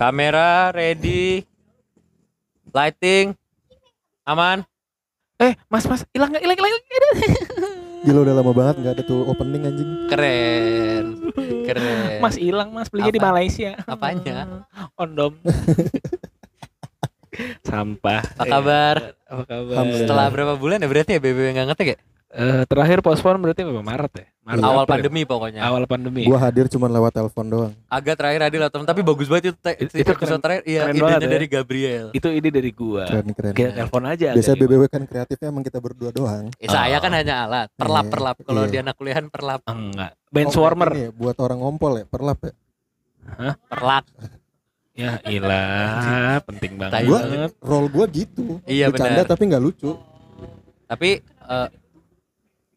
Kamera ready. Lighting aman. Eh, Mas, Mas, hilang nggak? Hilang, hilang. Gila udah lama banget nggak ada tuh opening anjing. Keren. Keren. Mas hilang, Mas, belinya di Apa? Malaysia. Apanya? Kondom. Sampah. Apa kabar? Apa kabar? Setelah berapa bulan ya berarti ya BBW nggak ngetek ya? Eh, terakhir postpone berarti berapa Maret ya? Maret Awal April. pandemi pokoknya. Awal pandemi. Gua hadir cuma lewat telepon doang. Agak terakhir adil atau tapi bagus banget itu, te- Itu itu keren- terakhir. Iya, keren idenya banget ya. dari Gabriel. Itu ide dari gua. Keren keren. Kita telepon aja. Biasa BBW kan kreatifnya emang kita berdua doang. Eh, saya Oh. kan hanya alat, perlap Iya, perlap. Kalau iya. di anak kuliahan perlap, Enggak. Oh, Benchwarmer. ini ya, buat orang ngompol ya, perlap ya. perlak. Ya ilah, penting banget. Gua roll gua gitu. Iya, Bercanda benar. tapi nggak lucu. Tapi eh,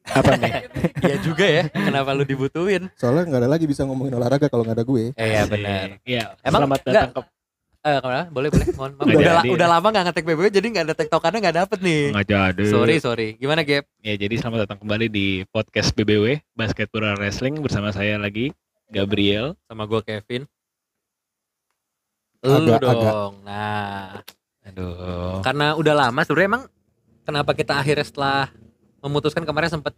Apa nih? iya juga ya. Kenapa lu dibutuhin? Soalnya nggak ada lagi bisa ngomongin olahraga kalau nggak ada gue. Eh, iya benar. Iya, Emang selamat datang ke Eh, ke mana? Boleh boleh. Mohon maaf. Udah, la- jadi. udah lama nggak ngetek BBW jadi nggak ada tektokannya nggak dapet nih. Nggak jadi. Sorry sorry. Gimana Gap? Ya, jadi selamat datang kembali di podcast BBW Basket Pura Wrestling bersama saya lagi Gabriel. Sama gua Kevin. Lu Agak- dong. agak. Nah, Aduh. karena udah lama sebenarnya emang kenapa kita akhirnya setelah memutuskan kemarin sempat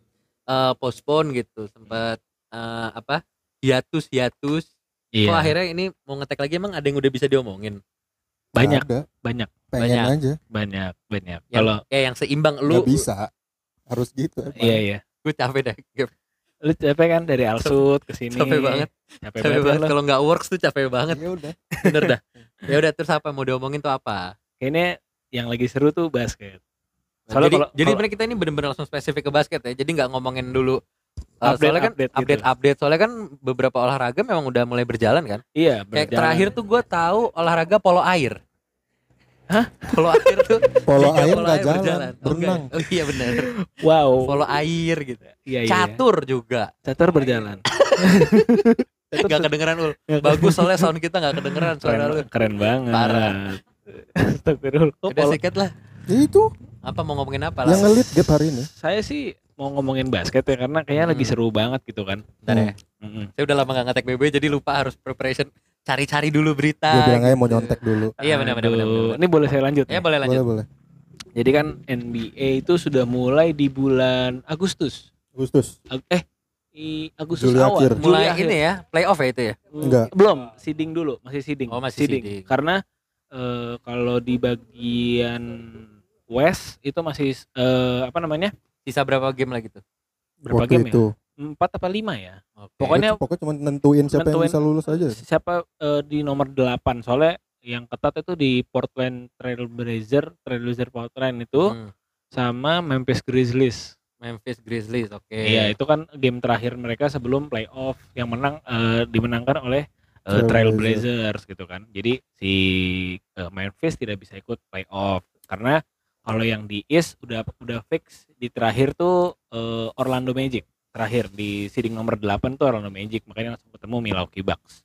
eh, postpone gitu, sempat eh, apa? hiatus hiatus. Iya. Kok akhirnya ini mau ngetek lagi emang ada yang udah bisa diomongin? banyak, ada. banyak, Pengen Banyak. aja. banyak, banyak. Yang, Kalau ya yang seimbang lu. bisa. Harus gitu. emang. iya iya. Gue capek deh. Lu capek kan dari Alsut ke sini. Capek banget. Capek, Capek banget banget. kalau nggak works tuh capek banget. Ya udah. Bener dah. Ya udah terus apa mau diomongin tuh apa? Kayaknya yang lagi seru tuh basket. Soalnya jadi kalau- jadi kalau- sebenarnya kita ini bener-bener langsung spesifik ke basket ya. Jadi nggak ngomongin dulu uh, Update- soalnya kan update gitu. update update soalnya kan beberapa olahraga memang udah mulai berjalan kan. Iya, Kayak berjalan. terakhir tuh gue tahu olahraga polo air. Hah? Polo air tuh Polo air polo nggak jalan, berjalan. Berenang. nggak. Oh iya benar. Wow. Polo air gitu. Iya, iya. Catur juga. Catur berjalan. Gak kedengeran ul. Bagus soalnya sound kita gak kedengeran suara lu. keren, keren banget. Parah. Astagfirullah. Udah sedikit lah. Itu Apa mau ngomongin apa yang lah? ngelit gap hari ini. Saya sih mau ngomongin basket ya karena kayaknya lagi Hmm. seru banget gitu kan. Bentar ya. Mm-mm. Saya udah lama gak ngetek BB jadi lupa harus preparation cari-cari dulu berita. Dia bilang aja mau gitu. nyontek dulu. Iya benar benar benar. Ini boleh saya lanjut? Ya nih? boleh lanjut. Boleh boleh. Jadi kan NBA itu sudah mulai di bulan Agustus. Agustus. Ag- eh di Agustus Juli awal. akhir. Juli Mulai akhir. ini ya, playoff ya itu ya. Enggak. Belum, seeding dulu, masih seeding. Oh, masih seeding. Karena eh, kalau di bagian West itu masih eh, apa namanya? Sisa berapa game lagi tuh? Berapa Waktu game itu. ya? Empat apa lima ya? Oke. Pokoknya pokoknya cuma nentuin siapa nentuin yang bisa lulus aja. siapa eh, di nomor 8 soalnya yang ketat itu di Portland Trailblazer Trailblazer Portland itu Hmm, sama Memphis Grizzlies Memphis Grizzlies, oke. iya itu kan game terakhir mereka sebelum playoff yang menang eh, dimenangkan oleh eh, Trailblazer. Trailblazers gitu kan jadi si eh, Memphis tidak bisa ikut playoff karena kalau yang di East udah udah fix di terakhir tuh eh, Orlando Magic. Terakhir di seeding nomor 8 tuh Orlando Magic makanya langsung ketemu Milwaukee Bucks.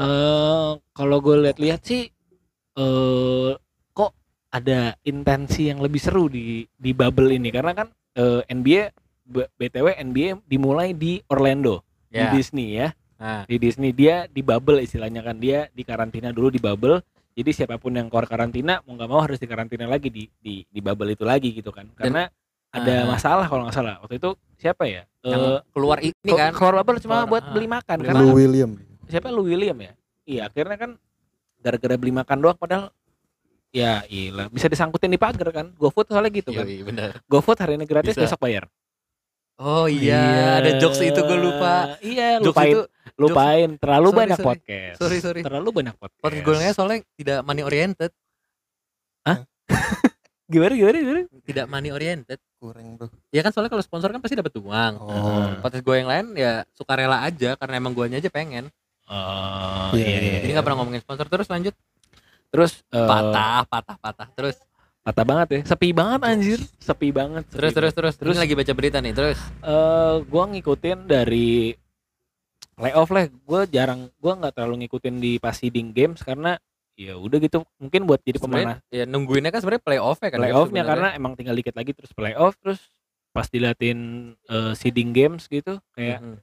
Eh kalau gue lihat-lihat sih eh kok ada intensi yang lebih seru di di bubble ini? Karena kan eh, NBA BTW NBA dimulai di Orlando Ya. di Disney ya. Nah, di Disney. Dia di bubble istilahnya kan. Dia di karantina dulu di bubble jadi siapa pun yang keluar karantina mau nggak mau harus di karantina lagi di di di bubble itu lagi gitu kan karena ada Ah. masalah kalau nggak salah waktu itu siapa ya yang Eh, keluar ini kan. keluar bubble cuma Keluar, buat ah, beli makan beli karena Lou William. siapa lu William ya iya akhirnya kan gara-gara beli makan doang padahal ya iya bisa disangkutin di pagar kan GoFood soalnya gitu kan Yoi, bener. GoFood hari ini gratis Bisa. besok bayar Oh iya, ada jokes itu gue lupa. iya Jokes lupain itu lupain terlalu Sorry, banyak sorry. podcast sorry sorry. terlalu banyak podcast Podcast gue soalnya tidak money oriented, gimana gimana gimana tidak money oriented. Kurang bro. Ya kan soalnya kalau sponsor kan pasti dapat uang. Oh. Podcast gue yang lain ya sukarela aja karena emang guanya aja pengen. Oh Iya, iya iya. Jadi nggak pernah ngomongin sponsor terus lanjut. Terus eh, Patah, patah, patah. Terus, patah banget ya. Sepi banget anjir. Sepi banget. sepi terus, terus, terus. Terus- Ini lagi baca berita nih. Terus, eh gua ngikutin dari playoff lah gue jarang gua nggak terlalu ngikutin di pas seeding games karena ya udah gitu mungkin buat jadi pemanas sebenarnya ya nungguinnya kan sebenarnya playoff ya kan. playoffnya karena emang tinggal dikit lagi terus playoff terus pas diliatin eh, seeding games gitu kayak Mhm.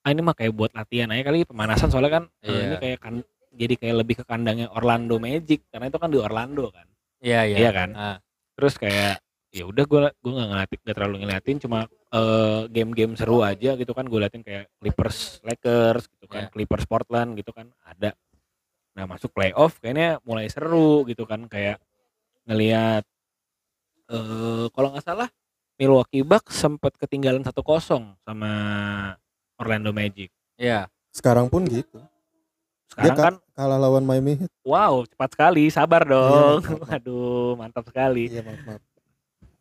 ah ini mah kayak buat latihan aja kali pemanasan soalnya kan eh, Iya. ini kayak kan jadi kayak lebih ke kandangnya Orlando Magic karena itu kan di Orlando kan Iya iya. Iya kan? Ah. terus kayak ya udah gue gue nggak ngeliatin nggak terlalu ngeliatin cuma eh, game-game seru aja gitu kan gue liatin kayak Clippers Lakers gitu kan Iya. Clippers Portland gitu kan ada nah masuk playoff kayaknya mulai seru gitu kan kayak ngelihat eh kalau nggak salah Milwaukee Bucks sempat ketinggalan 1-0 sama Orlando Magic Iya. Sekarang pun gitu. Sekarang Dia kan Kalah lawan Miami Heat. wow cepat sekali sabar dong maaf, maaf. aduh mantap sekali Iya maaf maaf.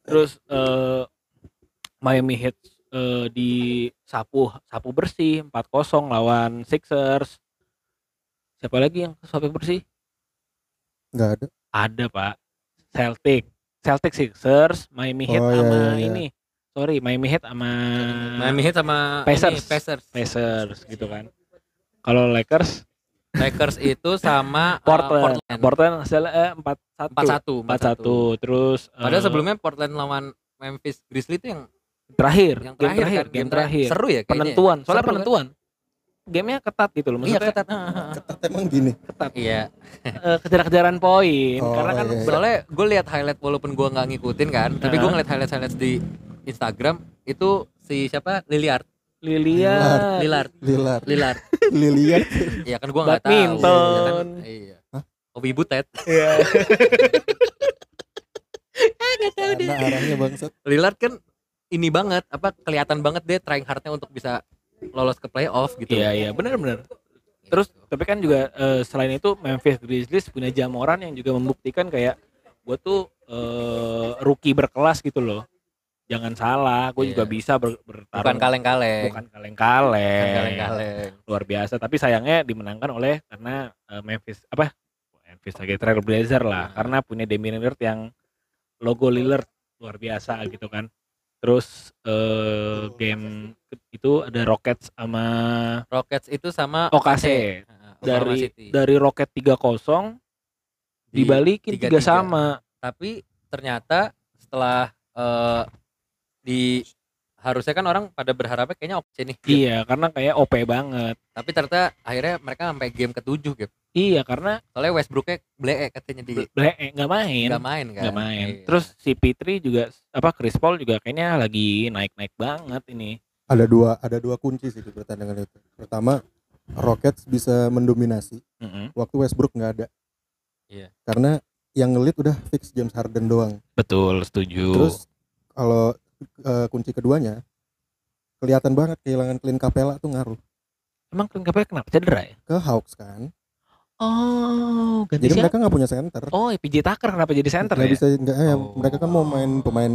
terus eh Miami Heat eh, di sapu sapu bersih 4-0 lawan Sixers siapa lagi yang sapu bersih Enggak ada. ada pak Celtic Celtic Sixers Miami Heat Oh, iya, sama iya, iya. ini sorry Miami Heat sama Miami Heat sama Pacers. ini, Pacers. Pacers gitu kan kalau Lakers Lakers itu sama eh, Portland Portland. Portland hasilnya eh, 4-1 4-1. 4-1 terus eh, Padahal sebelumnya Portland lawan Memphis Grizzlies itu yang terakhir yang game terakhir, terakhir kan, game terakhir Seru ya kayaknya. penentuan soalnya Seru kan? penentuan gamenya ketat gitu loh Iya maksudnya ketat. Ketat emang gini. ketat Iya. Eh, kejar-kejaran poin Oh, karena kan iya, iya. Soalnya gue lihat highlight walaupun gue nggak ngikutin kan, tapi gue ngeliat highlight highlights di Instagram itu si siapa Lillard, Lilian Lillard, Lilar. Lillard. Lilian. Iya kan gue nggak tahu. Badminton. Ya kan? Iya. Hah? Hobi butet. Iya. Mana arahnya bangsat. Lillard kan ini banget, apa kelihatan banget dia trying hardnya untuk bisa lolos ke playoff gitu. Iya iya benar-benar. Terus tapi kan juga eh, selain itu Memphis Grizzlies punya Jamoran yang juga membuktikan kayak gue tuh eh, rookie berkelas gitu loh. Jangan salah, gue Iya. juga bisa ber- bertarung. bukan kaleng-kaleng. Bukan kaleng-kaleng. Luar biasa. Tapi sayangnya dimenangkan oleh karena eh, Memphis apa? Memphis lagi Trailblazer lah. Hmm. Karena punya Damian Lillard yang logo Lillard luar biasa gitu kan. Terus eh, game itu ada Rockets sama Rockets itu sama OKC. Oklahoma dari City. dari Rocket 3-0 Di dibalikin 3-3. tiga sama. tapi ternyata setelah eh, di harusnya kan orang pada berharapnya kayaknya OKC nih. Gap. Iya, karena kayak OP banget. Tapi ternyata akhirnya mereka sampai game ketujuh gitu. Iya, karena Soalnya Westbrooknya blee katanya di ble eh, nggak main. nggak main kan. nggak main. Iya. Terus si Pitri juga apa Chris Paul juga kayaknya lagi naik-naik banget ini. Ada dua ada dua kunci sih di pertandingan itu. Pertama, Rockets bisa mendominasi Mm-mm. waktu Westbrook nggak ada. Iya. Karena yang ngelit udah fix James Harden doang. Betul, setuju. Terus kalau eh, kunci keduanya kelihatan banget kehilangan Clint Capella tuh ngaruh emang Clint Capella kenapa cedera ya? ke Hawks kan. Oh, ganti Jadi siapa? mereka nggak punya center. Oh, PJ Tucker kenapa jadi center Nggak ya? bisa nggak ya, Oh. mereka kan mau main pemain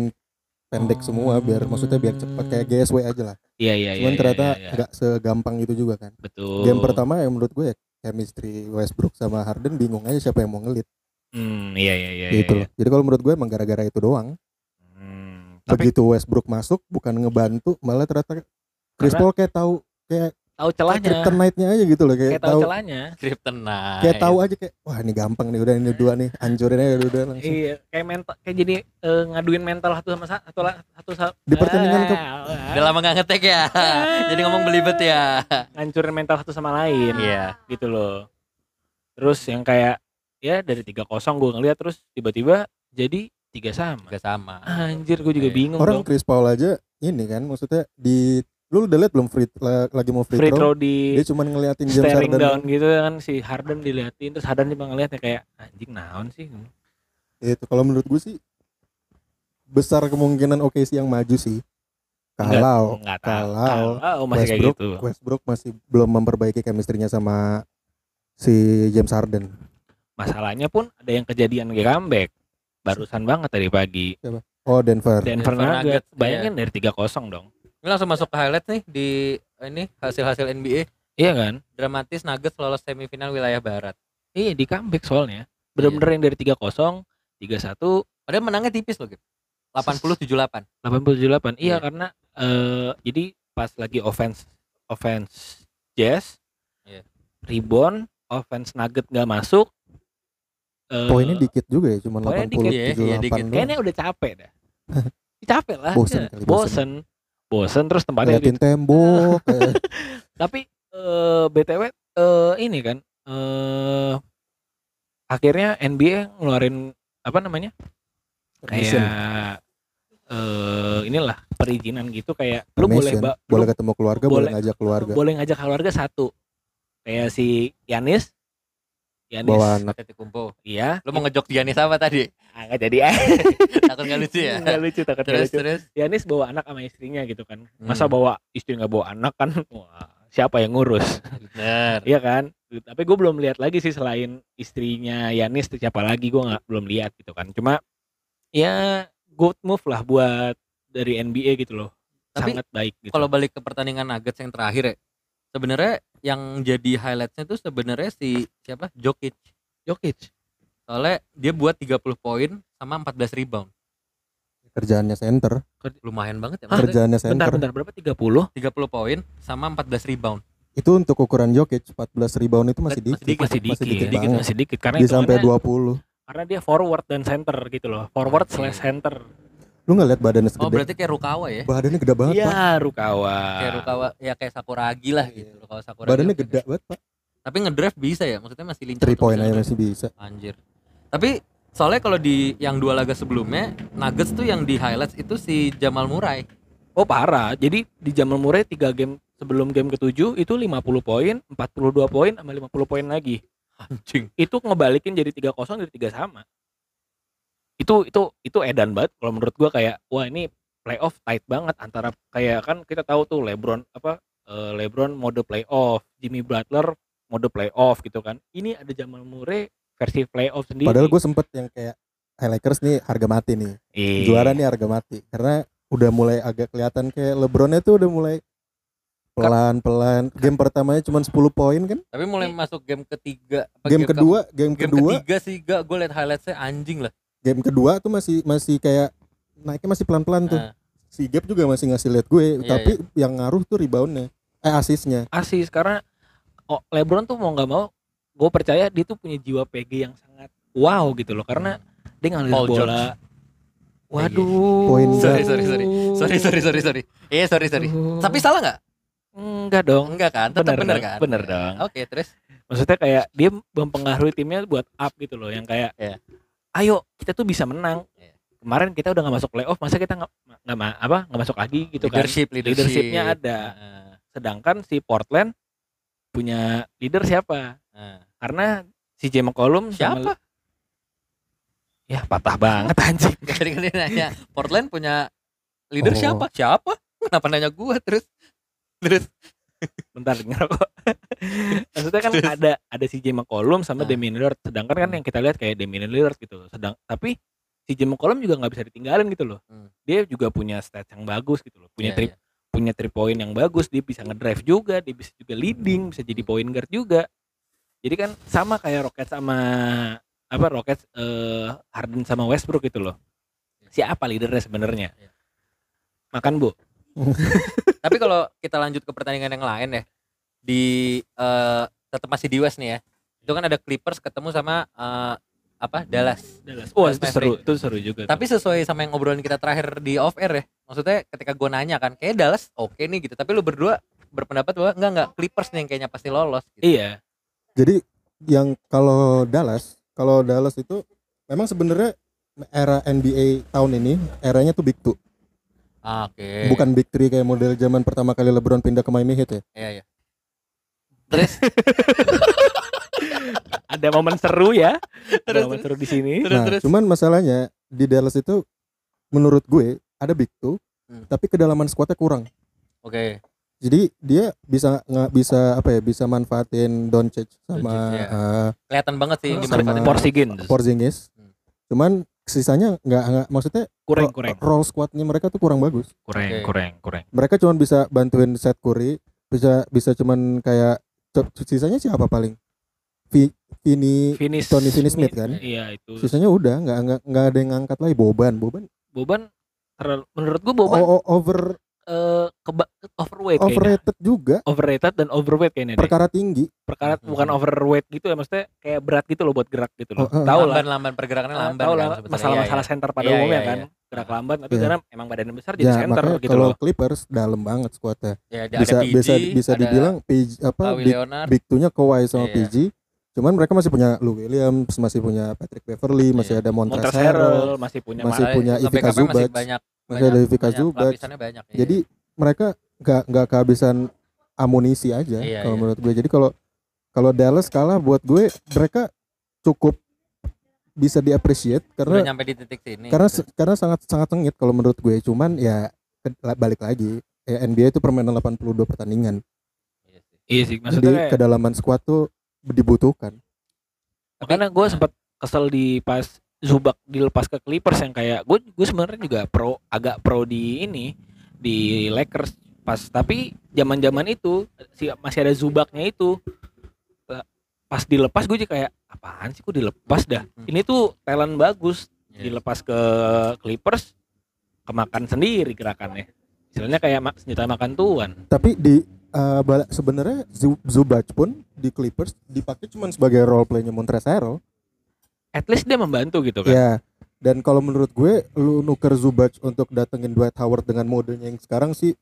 pendek Oh. semua biar maksudnya biar cepat kayak GSW aja lah. Iya, iya, iya. Cuman iya, ternyata iya, iya. nggak segampang itu juga kan. betul. Game pertama yang menurut gue ya chemistry Westbrook sama Harden bingung aja siapa yang mau ngelit Hmm, iya, iya, iya. gitu iya. loh. Jadi kalau menurut gue emang gara-gara itu doang. Tapi Begitu Westbrook masuk bukan ngebantu malah ternyata Chris Karena- Paul kayak tahu kayak tahu kayak celahnya. kryptonite-nya aja gitu loh kayak, Kayak tahu tahu celahnya. Kryptonite. kayak tahu aja kayak wah ini gampang nih udah ini dua nih hancurin aja udah, udah langsung. Iya, kayak mental kayak jadi eh, ngaduin mental satu sama sa- satu satu sa- Di pertandingan ke- Ah, Udah lama nggak ngetek ya. Jadi ngomong belibet ya. ngancurin mental satu sama lain Iya. gitu loh. Terus yang kayak ya dari 3-0 gue ngeliat terus tiba-tiba jadi tiga sama. Juga sama. Anjir gue juga Iya. bingung Orang dong. Chris Paul aja ini kan maksudnya di lu udah liat belum free la- lagi mau free, Free throw, throw di dia cuma ngeliatin James staring Harden down gitu kan si Harden diliatin terus Harden juga ngeliatnya kayak anjing naon sih. itu kalau menurut gue sih besar kemungkinan OKC yang maju sih kalau Enggak kalau Kalau masih kayak Westbrook gitu. Westbrook masih belum memperbaiki chemistry-nya sama si James Harden Masalahnya pun ada yang kejadian kayak comeback. Barusan banget tadi pagi. oh Denver Denver Denver Nuggets. Nuggets, Bayangin dari 3-0 dong. Ini langsung masuk ke highlight nih di ini hasil-hasil NBA Iya kan? dramatis Nuggets lolos semifinal wilayah barat. Iya di comeback soalnya. Bener-bener yang dari 3-0, 3-1, Padahal menangnya tipis loh, gitu. 80 78. 88. Iya Iya. karena eh jadi pas lagi offense offense Jazz, Iya. rebound, offense Nugget nggak masuk. Eh, poinnya dikit juga ya cuma poinnya 80 dikit, iya, iya, 78 dikit. Kayaknya udah capek dah. capek lah. Bosen ya. kali, bosen. bosen. Bosen terus tempatnya ngeliatin tembok kayak Tapi eh BTW eh ini kan eh akhirnya NBA ngeluarin apa namanya? Permission. Kayak eh inilah perizinan gitu kayak lu boleh Permission. ba- lu boleh ketemu keluarga boleh, boleh- ngajak keluarga boleh ngajak keluarga satu. Kayak si Yanis Yanis bawa anak kumpul. iya Lu mau ngejok Giannis apa tadi? ah, nggak jadi eh Takut gak lucu ya? nggak lucu takut terus lucu terus. Yanis bawa anak sama istrinya gitu kan masa Hmm. bawa istri nggak bawa anak kan wah siapa yang ngurus Bener. Iya kan tapi gue belum lihat lagi sih selain istrinya Yanis siapa lagi gue nggak belum lihat gitu kan cuma ya good move lah buat dari NBA gitu loh Tapi sangat baik gitu Kalau balik ke pertandingan Nuggets yang terakhir ya, sebenarnya yang jadi highlightnya tuh sebenarnya si siapa? Jokic. Jokic Soalnya dia buat 30 poin sama 14 rebound. kerjaannya center Lumayan banget ya. Hah? Kerjaannya bentar center bentar berapa 30 30 poin sama 14 rebound. itu untuk ukuran Jokic 14 rebound itu masih Masih dikit dikit, masih dikit masih dikit dikit masih dikit karena bisa sampai hitungannya- 20 karena dia forward dan center gitu loh forward Oke. slash center lu nggak lihat badannya Oh, segede berarti kayak Rukawa ya? badannya gede banget pak iya Rukawa Kayak Rukawa ya kayak Sakuragi lah gitu. Rukawa Sakuragi. badannya gede banget pak Tapi ngedrive bisa ya? Maksudnya masih lincah. three point aja masih bisa Anjir. Tapi soalnya kalau di yang dua laga sebelumnya Nuggets tuh yang di highlights itu si Jamal Murray. oh parah jadi di Jamal Murray 3 game sebelum game ketujuh itu 50 poin 42 poin sama 50 poin lagi Anjing. itu ngebalikin jadi 3-0 dari 3 sama. Itu itu itu edan banget kalau menurut gua kayak wah ini playoff tight banget antara kayak kan kita tahu tuh LeBron apa eh, LeBron mode playoff, Jimmy Butler mode playoff gitu kan. Ini ada Jamal Murray versi playoff sendiri. padahal gue sempet yang kayak "Hey, Lakers nih harga mati nih Iya. juara nih harga mati karena udah mulai agak kelihatan kayak LeBronnya tuh udah mulai pelan-pelan game pertamanya cuma 10 poin kan Tapi mulai masuk game ketiga apa game ke- kedua game game kedua ketiga sih gak gue liat highlightsnya anjing lah game kedua tuh masih masih kayak naiknya masih pelan-pelan tuh. Nah, si Gap juga masih ngasih lihat gue Iya, tapi yang ngaruh tuh reboundnya. Eh asisnya asis karena oh, LeBron tuh mau nggak mau gue percaya dia tuh punya jiwa PG yang sangat wow gitu loh. Karena dia ngalir Paul bola. George. waduh. Poin Sorry, sorry, sorry. sorry sorry sorry sorry. Iya sorry sorry. Tapi salah nggak? Enggak dong. Enggak kan? Tetap Bener bener, dong, kan? Bener dong. oke terus? Maksudnya kayak dia mempengaruhi timnya buat up gitu loh. Yang kayak Iya. Ayo kita tuh bisa menang. Iya. kemarin kita udah nggak masuk playoff masa kita nggak nggak apa nggak masuk lagi gitu leadership kan? Leadership leadershipnya ada. Sedangkan si Portland punya leader siapa? Heeh. karena si J McCollum siapa? Sama, ya patah banget anjing. Tadi kan dia nanya. Portland punya leader Oh. siapa? Siapa? Kenapa nanya gue terus? Terus bentar ngerokok maksudnya kan Terus. ada ada si J McCollum sama Ah. Damian Lillard sedangkan kan Hmm. yang kita lihat kayak Damian Lillard gitu sedang tapi si J McCollum juga nggak bisa ditinggalin gitu loh Hmm. dia juga punya stats yang bagus gitu loh punya Iya, three iya. punya three point yang bagus dia bisa ngedrive juga dia bisa juga leading bisa jadi point guard juga jadi kan sama kayak Rockets sama apa Rockets eh, Harden sama Westbrook gitu loh siapa leadernya sebenarnya Iya. makan bu Tapi kalau kita lanjut ke pertandingan yang lain ya di eh, tetap masih di West nih ya. Itu kan ada Clippers ketemu sama eh, apa Dallas. Dallas wah Dallas itu seru Maverick. itu seru juga tuh. Tapi sesuai sama yang obrolan kita terakhir di off air ya. Maksudnya ketika gue nanya kan, kayak Dallas oke nih gitu. Tapi lu berdua berpendapat bahwa enggak enggak Clippers nih yang kayaknya pasti lolos. Gitu. iya jadi yang kalau Dallas kalau Dallas itu memang sebenarnya era NBA tahun ini eranya tuh big two Ah, Oke. bukan big three kayak model zaman pertama kali LeBron pindah ke Miami Heat ya Iya iya. Terus ada momen seru ya ada Terus, momen terus. seru di sini terus nah terus. cuman masalahnya di Dallas itu menurut gue ada big two Hmm. tapi kedalaman squadnya kurang Oke. jadi dia bisa nggak bisa apa ya bisa manfaatin Doncic sama Doncic, ya. eh, Kelihatan banget sih dimanfaatin Porzingis Porzingis Hmm. cuman sisanya nggak nggak maksudnya kurang ro- kurang. role squadnya mereka tuh kurang bagus. Kurang Oke. kurang kurang. Mereka cuma bisa bantuin set Curry bisa bisa cuman kayak sisanya siapa paling? Vi, Vini finish Tony Finney-Smith kan? iya itu. Sisanya udah nggak nggak nggak ada yang ngangkat lagi. Boban Boban. Boban menurut gua Boban o- o- over eh, keba- overweight kayaknya. overrated juga overrated dan overweight kayaknya deh. perkara tinggi perkara Hmm. bukan overweight gitu ya maksudnya kayak berat gitu loh buat gerak gitu loh Oh, oh. tahu lah lamban-lamban pergerakannya eh, lamban tahu kan lah masalah-masalah Iya, center pada Iya, umumnya iya, kan iya. gerak lambat tapi Iya. karena emang badannya besar jadi ya center makanya gitu kalau loh Clippers dalam banget squadnya iya. Ya, ada bisa PG, bisa bisa ada dibilang PG apa big, big two-nya Kawhi sama Iya. PG Cuman mereka masih punya Lou Williams, masih punya Patrick Beverly, masih Iya. ada Montrezl Harrell, masih punya Masih punya Ivica masih Zubac. banyak masih ada banyak Zubac. banyak iya. Jadi mereka nggak nggak kehabisan amunisi aja Iya, kalau iya. menurut gue. Jadi kalau kalau Dallas kalah buat gue mereka cukup bisa diappreciate udah karena nyampe di titik sini karena gitu. karena sangat sangat sengit kalau menurut gue. Cuman ya ke- balik lagi ya NBA itu permainan 82 pertandingan. Iya sih. Iya sih, Jadi maksudnya kayak, kedalaman squad tuh dibutuhkan. makanya gue sempat kesel di pas Zubac dilepas ke Clippers yang kayak gue gue sebenarnya juga pro agak pro di ini di Lakers pas tapi zaman-zaman itu si masih ada Zubacnya itu eh, pas dilepas gue juga kayak apaan sih kok dilepas dah Hmm. ini tuh talent bagus dilepas ke Clippers kemakan sendiri gerakannya istilahnya kayak mak senjata makan tuan Tapi di eh, bala- sebenarnya Zu- Zubac pun di Clippers dipakai cuma sebagai role playnya Montrezl Harrell. At least dia membantu gitu kan Ya. Dan kalau menurut gue lu nuker Zubac untuk datengin Dwight Howard dengan modenya yang sekarang sih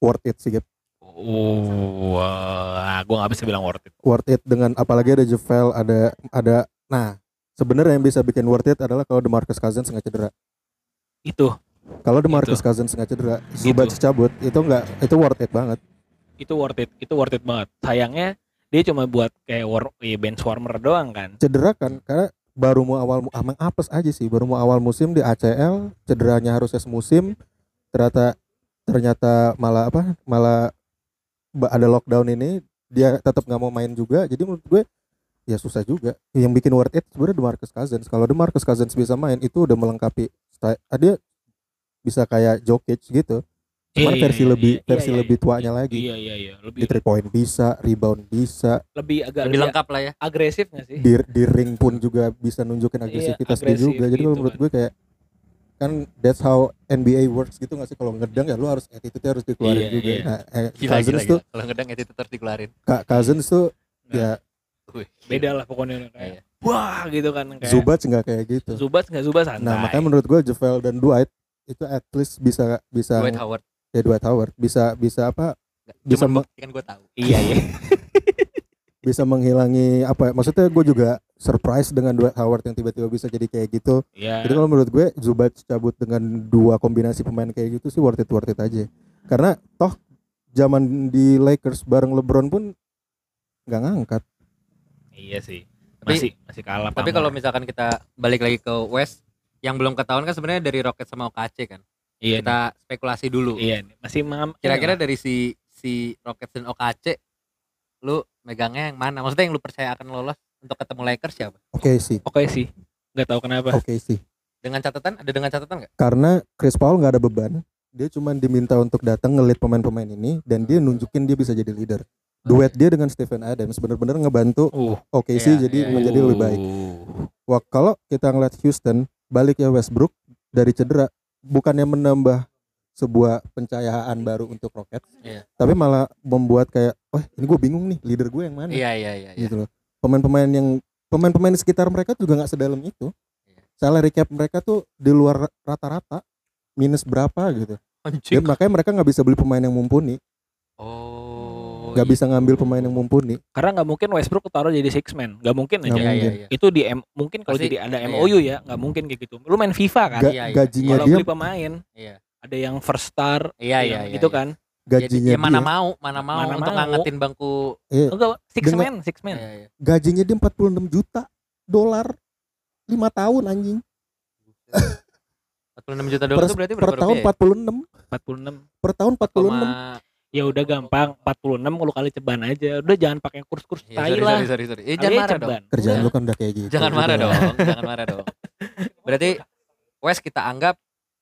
worth it sih Gap. Oh, wah, gue nggak bisa bilang worth it. Worth it dengan apalagi ada Javel, ada ada nah sebenarnya yang bisa bikin worth it adalah kalau DeMarcus Cousins nggak cedera. Itu, Kalau DeMarcus Cousins nggak cedera, Zubac cabut itu nggak itu worth it banget. itu worth it, itu worth it banget. Sayangnya dia cuma buat kayak war, ya bench warmer doang kan. Cedera kan karena baru mau awal emang apes aja sih. Baru mau awal musim di ACL cederanya harusnya semusim ternyata ternyata malah apa malah ada lockdown ini dia tetap nggak mau main juga. Jadi menurut gue ya susah juga. Yang bikin worth it sebenarnya DeMarcus Cousins. Kalau DeMarcus Cousins bisa main itu udah melengkapi ah, dia bisa kayak Jokic gitu cuman Iya, versi iya, lebih iya, versi iya, lebih iya. tuanya lagi Iya iya iya, di lebih three point bisa rebound bisa lebih agak lebih lengkap lah ya agresif nggak sih? di di ring pun juga bisa nunjukin agresivitas dia agresif juga jadi kalau gitu menurut kan. gue kayak kan that's how NBA works gitu gak sih kalau ngedang ya lu harus attitude harus dikeluarin Iya, juga iya. nah eh, gila Cousins gila, tuh gila. kalau ngedang itu terus dikeluarin Ka- Cousins tuh Nah, ya Wih, Beda lah pokoknya kayak Iya. wah gitu kan kayak Zubac nggak kayak gitu Zubac nggak Zubac santai. nah makanya menurut gue Javel dan Dwight itu at least bisa bisa Dwight Howard ya Dwight Howard bisa bisa apa Bisa kan gue tahu iya iya. bisa menghilangi apa ya maksudnya gue juga surprise dengan Dwight Howard yang tiba-tiba bisa jadi kayak gitu Iya. Jadi kalau menurut gue Zubac cabut dengan dua kombinasi pemain kayak gitu sih worth it worth it aja. Karena toh zaman di Lakers bareng LeBron pun nggak ngangkat. Iya sih. Tapi- Masih masih kalah. tapi kalau misalkan kita balik lagi ke West yang belum ketahuan kan sebenarnya dari Rocket sama OKC kan iya nih, kita spekulasi dulu iya nih. masih kira-kira dari si si Rockets dan OKC lu megangnya yang mana maksudnya yang lu percaya akan lolos untuk ketemu Lakers siapa Oke sih, oke sih. Nggak tahu kenapa. oke sih. dengan catatan ada dengan catatan nggak Karena Chris Paul nggak ada beban, dia cuma diminta untuk datang ngelit pemain-pemain ini dan dia nunjukin dia bisa jadi leader. Duet dia dengan Stephen Adams bener-bener ngebantu Uh. oke sih Iya, jadi iya, iya. menjadi lebih baik. Wah kalau kita ngeliat Houston baliknya Westbrook dari cedera bukannya menambah sebuah pencahayaan baru untuk Rockets, Iya. tapi malah membuat kayak, wah ini gue bingung nih leader gue yang mana, iya iya iya iya. gitu loh. Pemain-pemain yang pemain-pemain di sekitar mereka juga nggak sedalam itu. Iya. Salary cap mereka tuh di luar rata-rata minus berapa gitu. Anjing. Dan makanya mereka nggak bisa beli pemain yang mumpuni, oh nggak iya. bisa ngambil pemain yang mumpuni. Karena nggak mungkin Westbrook taruh jadi six man, nggak mungkin aja. Nggak iya iya mungkin. iya Itu di M, mungkin kalau jadi ada iya. MOU ya, nggak mungkin kayak gitu. Lu main FIFA kan? Ga- Iya, iya. gajinya Kalau dia, beli pemain, iya ada yang first star, iya iya iya, gitu iya. kan. gajinya ya, ya mana dia, mau mana mau Mana untuk mau. ngangetin bangku iya, Enggak, six Dengan- man, six man. Iya, iya. gajinya dia 46 juta dolar lima tahun anjing 46 juta dolar per, itu berarti per berapa tahun rupiah? 46 46. per tahun 46 Koma- Ya udah gampang, 46 kalau kali ceban aja. Udah jangan pakai kurs-kurs Iya, tai lah. sorry, sorry, sorry. Eh, jangan marah dong. kerjaan Udah. lu kan udah kayak gitu Jangan marah dong, jangan marah dong. Berarti West kita anggap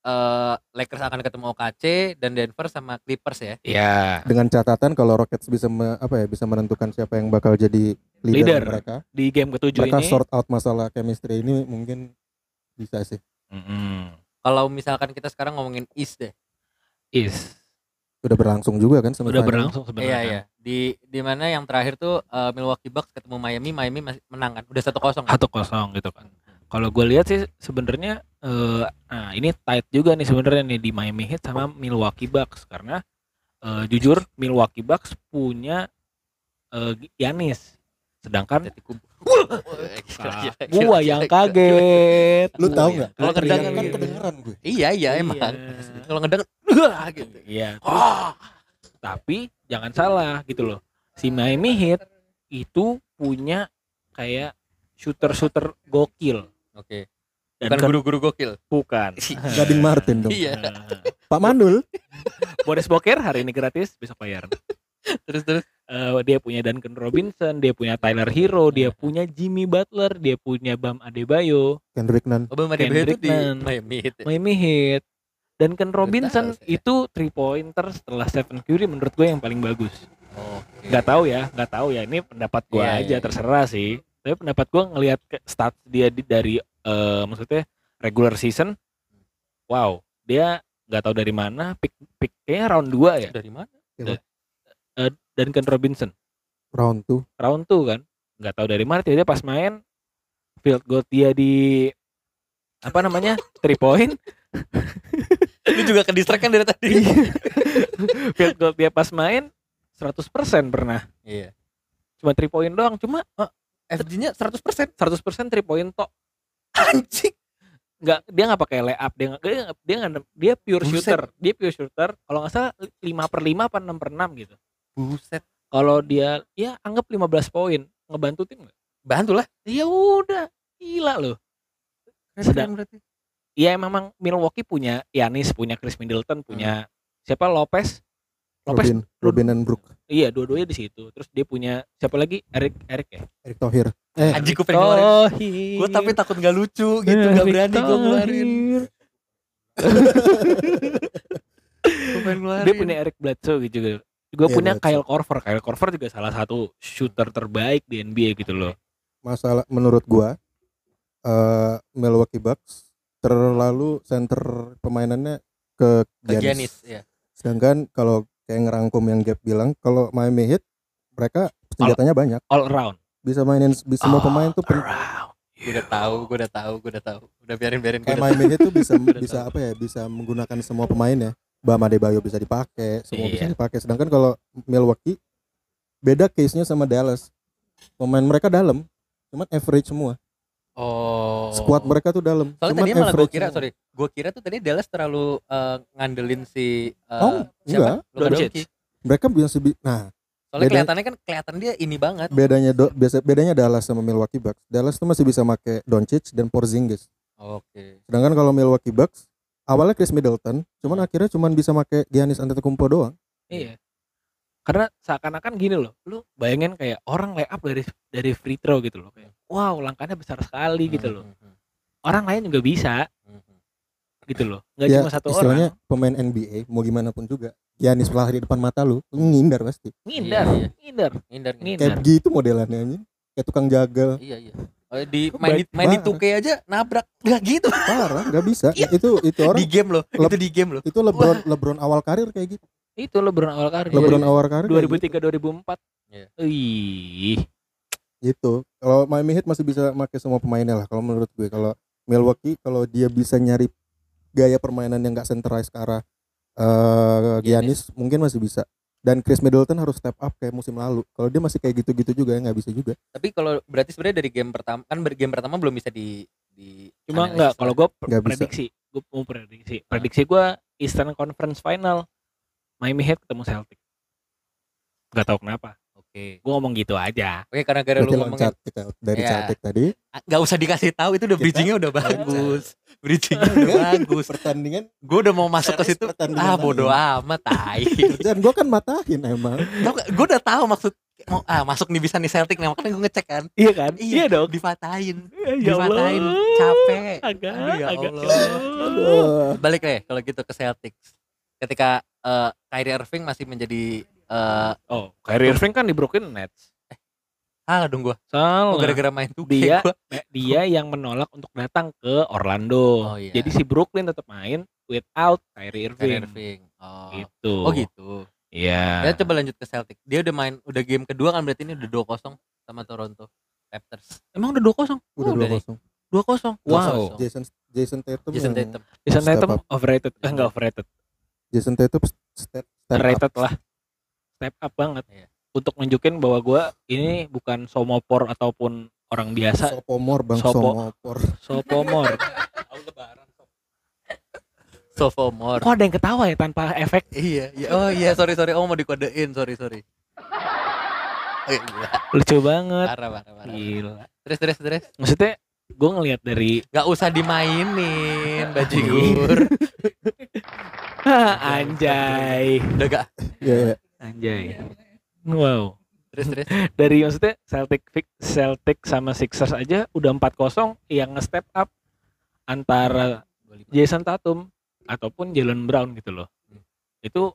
eh, Lakers akan ketemu OKC dan Denver sama Clippers ya. Iya. dengan catatan kalau Rockets bisa me- apa ya bisa menentukan siapa yang bakal jadi leader, Leader. mereka Di game ketujuh mereka ini. sort out masalah chemistry ini mungkin bisa sih Mm-mm. Kalau misalkan kita sekarang ngomongin East deh. Is. Udah berlangsung juga kan sama Udah berlangsung sebenarnya. Iya kan. iya. Di di mana yang terakhir tuh eh, Milwaukee Bucks ketemu Miami, Miami masih menang kan. Udah 1-0. kan? Satu kosong gitu kan. Kalau gue lihat sih sebenarnya eh nah ini tight juga nih sebenarnya nih di Miami Heat sama Milwaukee Bucks karena eh, jujur Milwaukee Bucks punya eh Giannis Sedangkan kubu. ah, gua yang kaget. Lu tahu yang nggak? Kalau ngedang kan kedengeran gue. Iya iya Iya. emang. Kalau ngedang wah gitu. Iya, tapi jangan salah gitu loh. Si Miami Heat itu punya kayak shooter-shooter gokil Oke. dan Bukan kan- guru-guru gokil. bukan. Gading Martin dong. Iya. Pak Mandul. Boris Boker hari ini gratis, besok bayar. Terus terus. Eh, dia punya Duncan Robinson, dia punya Tyler Hero, dia punya Jimmy Butler, dia punya Bam Adebayo, Kendrick Nunn. Obama Adebayo itu Kendrick di Nunn. Miami Heat. ya? Miami Heat. Duncan Robinson tahu itu three pointer setelah Stephen Curry menurut gue yang paling bagus. Oke. Nggak tahu ya, nggak tahu ya. Ini pendapat gue Iya, aja iya. terserah sih. Tapi pendapat gue ngelihat ke stats dia di- dari eh, maksudnya regular season, wow, dia nggak tahu dari mana pick pick kayaknya round 2 ya. Dari mana? Duncan Robinson Round 2. round 2 kan. Nggak tahu dari mana dia pas main field goal dia di apa namanya three point Lu juga ke distract kan dari tadi. field goal dia pas main 100% pernah Iya. cuma 3 point doang cuma FG-nya 100%. 100% 3 point tok Anjing. nggak dia nggak pakai layup dia nggak dia nggak- dia nggak dia pure Buset. shooter dia pure shooter kalau nggak salah 5 per 5 apa 6 per 6 gitu Buset. kalau dia ya anggap 15 poin ngebantu tim nggak Bantu lah. ya udah gila loh Sedang. berarti. ya memang Milwaukee punya Yanis punya Chris Middleton punya siapa Lopez Lopez Robin, Robin and Brook. iya dua-duanya di situ terus dia punya siapa lagi Eric Eric ya Eric Thohir. Eh, Anjing gue pengen ngeluarin. Gue tapi takut gak lucu gitu. Gak berani gue ngeluarin. Gue pengen ngeluarin. dia punya Eric Bledsoe gitu juga Iya, punya. Kyle Korver Kyle Korver juga salah satu shooter terbaik di NBA gitu loh masalah menurut gua eh Milwaukee Bucks terlalu center pemainannya ke Ke Giannis. Giannis. Ya. Sedangkan kalau kayak ngerangkum yang Gap bilang, kalau Miami Heat mereka senjatanya banyak, all around bisa mainin bisa semua All pemain tuh pen- around Gue udah tahu, gue udah tahu, gue udah tahu. Udah biarin biarin gue kayak Miami Heat tuh bisa bisa tahu. apa ya, bisa menggunakan semua pemain ya. Bam Adebayo bisa dipakai, semua bisa Iya. dipakai. Sedangkan kalau Milwaukee beda case-nya sama Dallas. Pemain mereka dalam, cuman average semua. Oh. Squad mereka tuh dalam. Soalnya cuman tadi malah gue kira, semua. sorry, gue kira tuh tadi Dallas terlalu eh, ngandelin si eh, Oh, enggak. Doncic. Doncic. Mereka bisa bi- nah, Soalnya Beda- kelihatannya kan kelihatan dia ini banget. bedanya do, biasa bedanya Dallas sama Milwaukee Bucks. Dallas tuh masih bisa make Doncic dan Porzingis. Oke. Sedangkan kalau Milwaukee Bucks awalnya Chris Middleton, cuman akhirnya cuman bisa make Giannis Antetokounmpo doang. iya karena seakan-akan gini loh lu bayangin kayak orang lay up dari dari free throw gitu loh kayak wow langkahnya besar sekali gitu loh Hmm, hmm, orang lain juga bisa hmm, hmm. gitu loh nggak ya cuma satu istilahnya orang pemain NBA mau gimana pun juga. Giannis lah di depan mata lu, lu ngindar pasti. ngindar Iya, iya. ngindar Ngindar, ngindar. Kayak begitu modelannya anjing. Kayak tukang jagal. Iya, iya. Oh, di main di, main di banget. tuke aja nabrak. Enggak gitu. Parah, nggak bisa. Iya. itu itu orang di game loh. Itu di game loh. itu LeBron LeBron awal karir kayak gitu. itu LeBron awal karir LeBron awal karir kayak 2003 2004 Iya. Ih, gitu. Kalau Miami Heat masih bisa pakai semua pemainnya lah kalau menurut gue. Kalau Milwaukee kalau dia bisa nyari gaya permainan yang nggak centralized ke arah eh, Giannis mungkin masih bisa. Dan Chris Middleton harus step up kayak musim lalu. Kalau dia masih kayak gitu-gitu juga ya nggak bisa juga. Tapi kalau berarti sebenarnya dari game pertama kan game pertama belum bisa di di cuma lah. kalau gue Nggak prediksi. Gue mau prediksi. Prediksi gue Eastern Conference Final. Miami Heat ketemu Celtic. Nggak tahu kenapa Oke. gue ngomong gitu aja Oke, karena gara lu loncat kita dari Iya. Celtic tadi. nggak usah dikasih tahu itu udah Kita bridgingnya udah bagus. Bridgingnya udah bagus. Pertandingan Gue udah mau masuk ke situ. Ah, lain. bodo amat tai. kerjaan gue kan matahin emang. Gue udah tahu maksud mau ah masuk nih bisa nih Celtic nih makanya gue ngecek kan. iya kan Iya, dong Dipatahin. ya Dipatahin. Allah Capek. agak Aduh, ya agak Allah. Aduh. Balik deh kalau gitu ke Celtics. Ketika eh, Kyrie Irving masih menjadi eh oh Kyrie Irving kan di Brooklyn Nets salah dong gue. salah Oh, gara-gara main tuh Dia- gua. Eh, dia yang menolak untuk datang ke Orlando Oh, iya. jadi si Brooklyn tetap main without Kyrie Irving, Kyrie Irving. Oh. gitu Oh gitu. iya Ya coba lanjut ke Celtic. Dia udah main udah game kedua kan berarti ini udah 2-0 sama Toronto Raptors. emang udah dua kosong Udah Oh, dua udah nih. kosong. dua kosong Dua wow kosong. Jason Jason Tatum. Jason Tatum. Jason Tatum up. overrated eh enggak overrated Jason Tatum step, step up. rated lah step up banget untuk nunjukin bahwa gua ini bukan somopor ataupun orang biasa Sopomor bang Sopo- Somopor. sopomor Sophomore. kok ada yang ketawa ya tanpa efek Iya, iya. Oh iya, sorry sorry. Oh mau dikodein, sorry sorry. Eh, gila. lucu banget Parah, parah, parah. gila Terus terus terus. maksudnya gue ngelihat dari Gak usah dimainin bajigur. anjay Udah gak. Iya iya. Anjay wow Terus terus. dari maksudnya Celtic Celtic sama Sixers aja udah 4-0 yang nge-step up antara Jason Tatum ataupun Jalen Brown gitu loh. Itu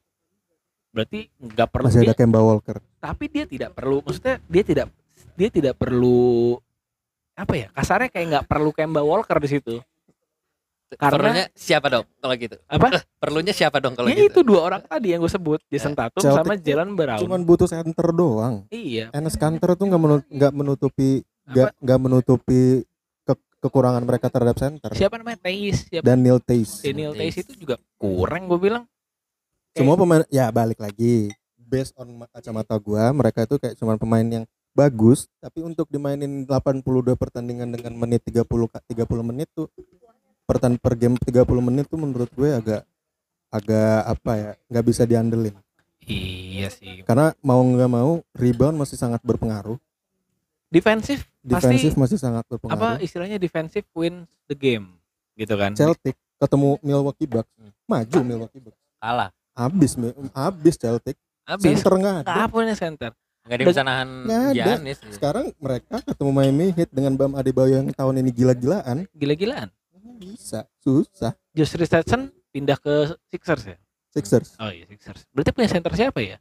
berarti nggak perlu Masih dia, ada Kemba Walker. tapi dia tidak perlu maksudnya dia tidak dia tidak perlu apa ya kasarnya kayak nggak perlu Kemba Walker di situ Karena- Perlunya siapa dong kalau gitu? apa Perlunya siapa dong kalau ya gitu? itu dua orang tadi yang gue sebut Jason Tatum Celtic sama tuh Jalen Brown Cuman butuh center doang. iya Enes Kanter tuh nggak menut- nggak menutupi nggak nggak menutupi ke- kekurangan mereka terhadap center. siapa namanya Teis siapa Daniel Tays. Daniel Teis. Teis itu juga kurang gue bilang Semua pemain ya balik lagi. Based on ma- kacamata gua, mereka itu kayak cuman pemain yang bagus, tapi untuk dimainin 82 pertandingan dengan menit 30 ka- 30 menit tuh pertan per game 30 menit tuh menurut gue agak agak apa ya nggak bisa diandelin. Iya sih. Karena mau nggak mau rebound masih sangat berpengaruh. Defensif defensif masih sangat apa berpengaruh istilahnya defensif wins the game gitu kan? Celtic ketemu Milwaukee Bucks. Hmm. maju Milwaukee Bucks. Kalah. habis habis Celtic. Habis. Center nggak ada. Apa nih center. Gak ada yang bisa nahan Nggak ada. Giannis. sekarang mereka ketemu Miami Heat dengan Bam Adebayo yang tahun ini gila-gilaan. Gila-gilaan bisa. Susah. Josh Richardson pindah ke Sixers ya? Sixers. Oh iya Sixers. Berarti punya center siapa ya?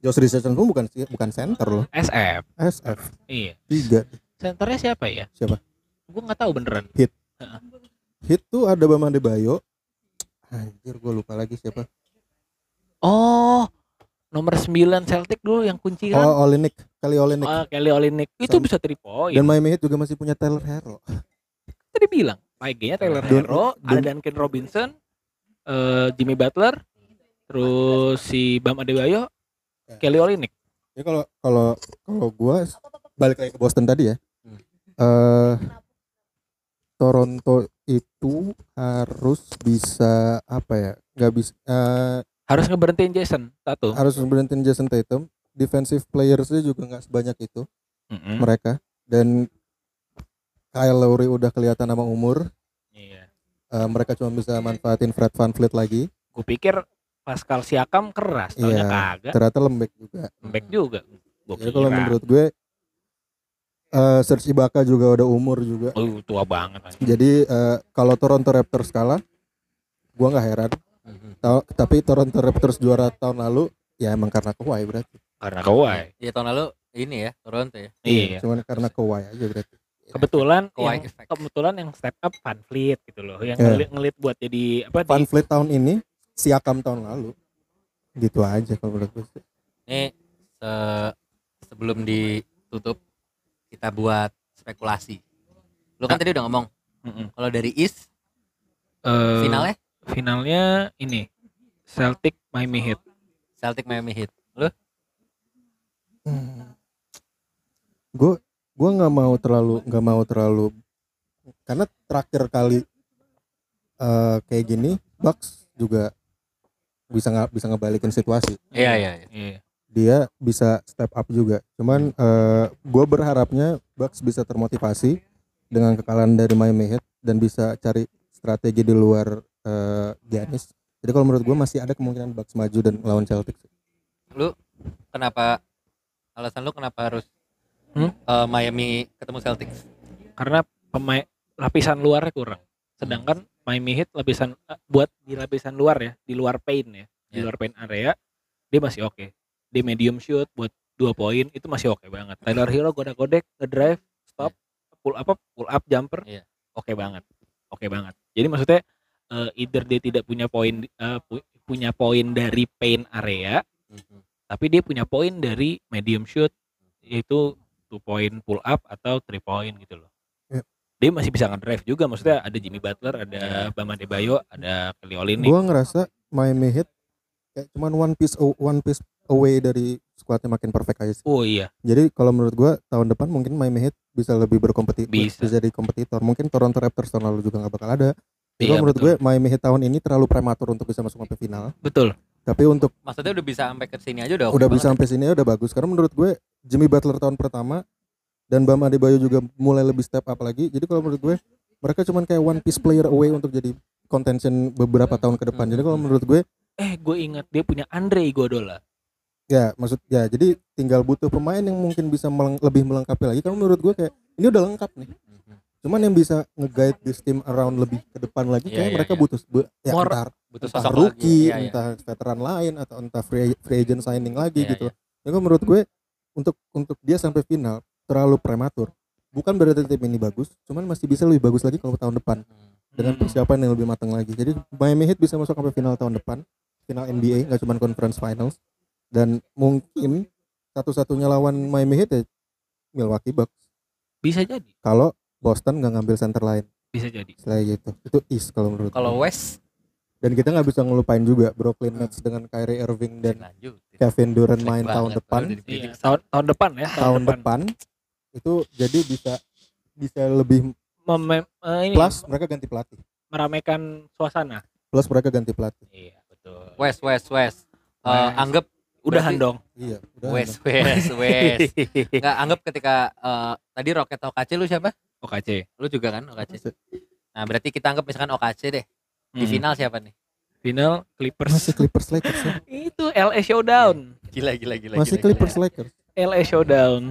Josh Richardson pun bukan bukan center loh. SF SF iya. Tiga. Centernya siapa ya? Siapa? gue nggak tahu beneran. Heat. Tuh ada Bam Adebayo. Anjir gue lupa lagi siapa. Oh nomor 9 Celtic dulu yang kunci kan? Oh Olinik kali Olinik Oh, Kelly Olynyk itu Sam- bisa 3 point. Dan Miami Heat juga masih punya Tyler Hero tadi bilang PG-nya Taylor Don- Hero ada Don- Duncan Robinson eh, Jimmy Butler terus si Bam Adebayo Ya. Kelly Olynyk ya kalau kalau kalau gue balik lagi ke Boston tadi ya Hmm. eh Toronto itu harus bisa apa ya nggak bisa eh, harus ngeberhentiin Jason Tatum harus berhentiin Jason Tatum defensive playersnya juga nggak sebanyak itu Mm-mm. mereka dan Kyle Lowry udah kelihatan sama umur Iya. Eh, mereka cuma bisa manfaatin Fred VanVleet lagi Gue pikir Pascal Siakam keras, Iya. kagak. ternyata lembek juga Back juga. Gua jadi kalau kira. menurut gue eh Serge Ibaka juga udah umur juga Oh, tua banget. jadi eh, kalau Toronto Raptors kalah gua nggak heran Mhm. Ta- tapi Toronto Raptors juara tahun lalu ya emang karena Kawhi berarti Karena Kawhi. Ya tahun lalu ini ya Toronto ya. Iya. cuman karena Kawhi aja berarti Kebetulan Kawhi yang, effect. kebetulan yang step up Van Fleet gitu loh. Yang Iya. ngelit, ngelit buat jadi apa Van di Fleet tahun ini Siakam tahun lalu gitu aja kalau menurut gue sih. Ini se- sebelum ditutup kita buat spekulasi. Lu kan tadi udah ngomong Mm-mm. kalau dari East Eh, finalnya finalnya ini Celtic Miami Heat. Celtic Miami Heat. Lu gue gue nggak mau terlalu nggak mau terlalu karena terakhir kali eh kayak gini Bucks juga bisa nggak bisa ngebalikin situasi Iya iya iya. Iya. dia bisa step up juga cuman eh gue berharapnya Bucks bisa termotivasi dengan kekalahan dari Miami Heat dan bisa cari strategi di luar eh Giannis jadi kalau menurut gue masih ada kemungkinan Bucks maju dan lawan Celtics Lu kenapa alasan lu kenapa harus Hmm? eh, Miami ketemu Celtics? Karena pemain lapisan luarnya kurang. Sedangkan Miami Heat lapisan eh, buat di lapisan luar ya, di luar paint ya, di Iya. luar paint area dia masih oke. Di medium shoot buat dua poin itu masih oke banget. Tyler Hero goda-godek, ngedrive, stop, pull apa, pull up jumper. Iya. Oke banget. Oke banget. Jadi maksudnya eh, either dia tidak punya poin eh, pu- punya poin dari paint area, Mhm. tapi dia punya poin dari medium shoot yaitu two point pull up atau three point gitu loh. Iya. Dia masih bisa ngedrive juga maksudnya ada Jimmy Butler, ada Bam Adebayo, ada Kelly Olynyk. gue ngerasa Miami Heat kayak cuman one piece one piece away dari skuadnya makin perfect aja sih. Oh iya. Jadi kalau menurut gua tahun depan mungkin Miami Heat bisa lebih berkompetitif, Bisa. bisa jadi kompetitor. Mungkin Toronto Raptors tahun lalu juga nggak bakal ada. Jadi Iya, menurut betul. gue Miami Heat tahun ini terlalu prematur untuk bisa masuk sampai final. Betul. Tapi untuk Maksudnya udah bisa sampai ke sini aja udah udah banget bisa sampai sini ya udah bagus. Karena menurut gue Jimmy Butler tahun pertama dan Bam Adebayo juga mulai lebih step up lagi. Jadi kalau menurut gue mereka cuman kayak one piece player away untuk jadi contention beberapa tahun ke depan. Jadi kalau menurut gue Eh, gue ingat dia punya Andre Iguodala. ya maksud ya jadi tinggal butuh pemain yang mungkin bisa meleng- lebih melengkapi lagi. Karena menurut gue kayak ini udah lengkap nih. Cuman yang bisa nge-guide this team around lebih ke depan lagi Iya, kayak iya, mereka iya. butuh be- ya More- entah, butuh entah rookie, lagi Iya, iya. entah veteran lain atau entah free, free agent signing lagi Iya, gitu. Jadi kalau menurut gue untuk untuk dia sampai final terlalu prematur. Bukan berarti tim ini bagus, cuman masih bisa lebih bagus lagi kalau tahun depan Hmm. dengan Hmm. persiapan yang lebih matang lagi. Jadi Miami Heat bisa masuk sampai final tahun depan, final NBA nggak cuma conference finals dan mungkin satu-satunya lawan Miami Heat ya Milwaukee Bucks. Bisa jadi. Kalau Boston nggak ngambil center lain Bisa jadi. selain itu. Itu East kalau menurut Kalau. West Dan kita nggak bisa ngelupain juga Brooklyn Nets dengan Kyrie Irving dan lanjut. Kevin Durant main banget, tahun depan. Iya, tahun tahun depan ya, Tahun depan itu jadi bisa bisa lebih Mem- eh, ini plus mereka ganti pelatih. meramaikan suasana. Plus mereka ganti pelatih. Iya, betul. West West West. Eh, West. anggap Udahan berarti- dong. Iya, udah. West West West. Enggak anggap ketika eh, tadi Rocket OKC lu siapa? OKC. Lu juga kan OKC. Nah, berarti kita anggap misalkan OKC deh. Di Hmm. final siapa nih? Final Clippers. Masih Clippers Lakers ya. Itu LA Showdown. Gila gila gila. Masih gila, Clippers gila. Lakers. LA Showdown.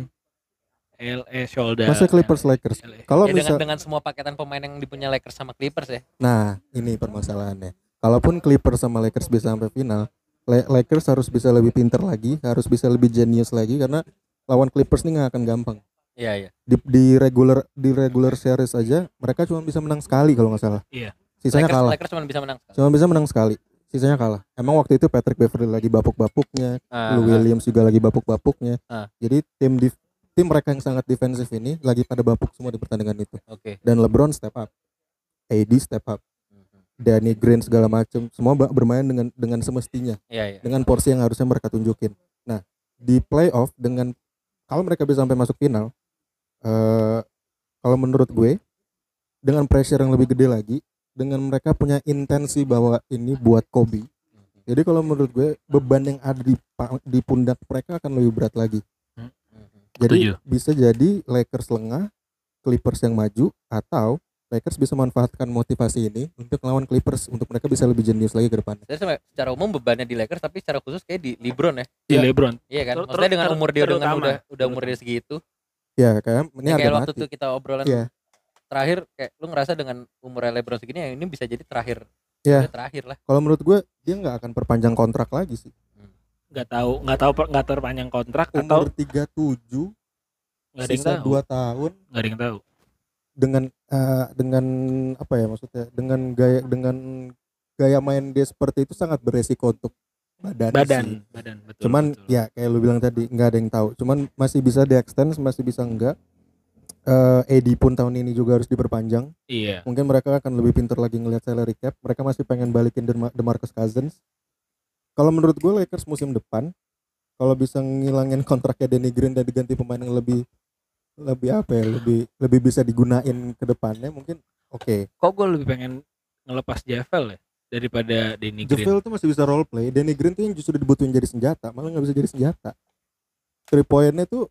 LA Showdown. Masih Clippers Lakers. LA. Kalau Ya, dengan bisa dengan semua paketan pemain yang dipunya Lakers sama Clippers ya. Nah, ini permasalahannya. Kalaupun Clippers sama Lakers bisa sampai final, La- Lakers harus bisa lebih pinter lagi, harus bisa lebih genius lagi karena lawan Clippers ini nggak akan gampang. Iya iya. Di, di regular di regular series aja mereka cuma bisa menang sekali kalau nggak salah. Iya. Sisanya Lakers, kalah. Lakers cuma bisa menang. sekali. Cuma bisa menang sekali. Sisanya kalah. Emang waktu itu Patrick Beverly lagi bapuk-bapuknya, Ah, Lou. Williams juga lagi bapuk-bapuknya. Ah. Jadi tim di tim mereka yang sangat defensif ini lagi pada bapuk semua di pertandingan itu. Oke. Dan LeBron step up. AD step up. Mhm. Danny Green segala macam semua bermain dengan dengan semestinya Iya iya. dengan porsi yang harusnya mereka tunjukin. Nah di playoff dengan kalau mereka bisa sampai masuk final, eh kalau menurut gue dengan pressure yang lebih gede lagi, dengan mereka punya intensi bahwa ini buat Kobe. Jadi kalau menurut gue beban yang ada di di pundak mereka akan lebih berat lagi. Mhm. Jadi Setuju. bisa jadi Lakers lengah, Clippers yang maju atau Lakers bisa manfaatkan motivasi ini untuk melawan Clippers untuk mereka bisa lebih jenius lagi ke depan. Jadi secara umum bebannya di Lakers tapi secara khusus kayak di LeBron ya. Di Iya. LeBron. Iya kan? Maksudnya dengan umur dia dengan udah udah umur dia segitu. Ya kayak ini Ya, kayak waktu mati. itu kita obrolan Iya. Terakhir kayak lu ngerasa dengan umur LeBron segini ya ini bisa jadi terakhir. Iya. Udah terakhir lah. Kalau menurut gue dia nggak akan perpanjang kontrak lagi sih. Nggak tahu, nggak tahu nggak terpanjang kontrak atau Umur 37 nggak ada yang sisa tahu. 2 tahun Nggak ada yang tahu. dengan eh, dengan apa ya maksudnya dengan gaya dengan gaya main dia seperti itu sangat beresiko untuk badan. Badan, sih. badan betul. Cuman betul. ya kayak lu bilang tadi nggak ada yang tahu. Cuman masih bisa di extend, masih bisa enggak. Eh AD pun tahun ini juga harus diperpanjang. Iya. Mungkin mereka akan lebih pintar lagi ngelihat salary cap. Mereka masih pengen balikin Demar- DeMarcus Cousins. Kalau menurut gue Lakers musim depan kalau bisa ngilangin kontraknya Danny Green dan diganti pemain yang lebih lebih apa ya lebih lebih bisa digunain ke depannya mungkin oke Kok gue lebih pengen ngelepas Javel ya daripada Danny Green. Javel tuh masih bisa role play Danny Green tuh yang justru dibutuhin jadi senjata malah nggak bisa jadi senjata three pointnya tuh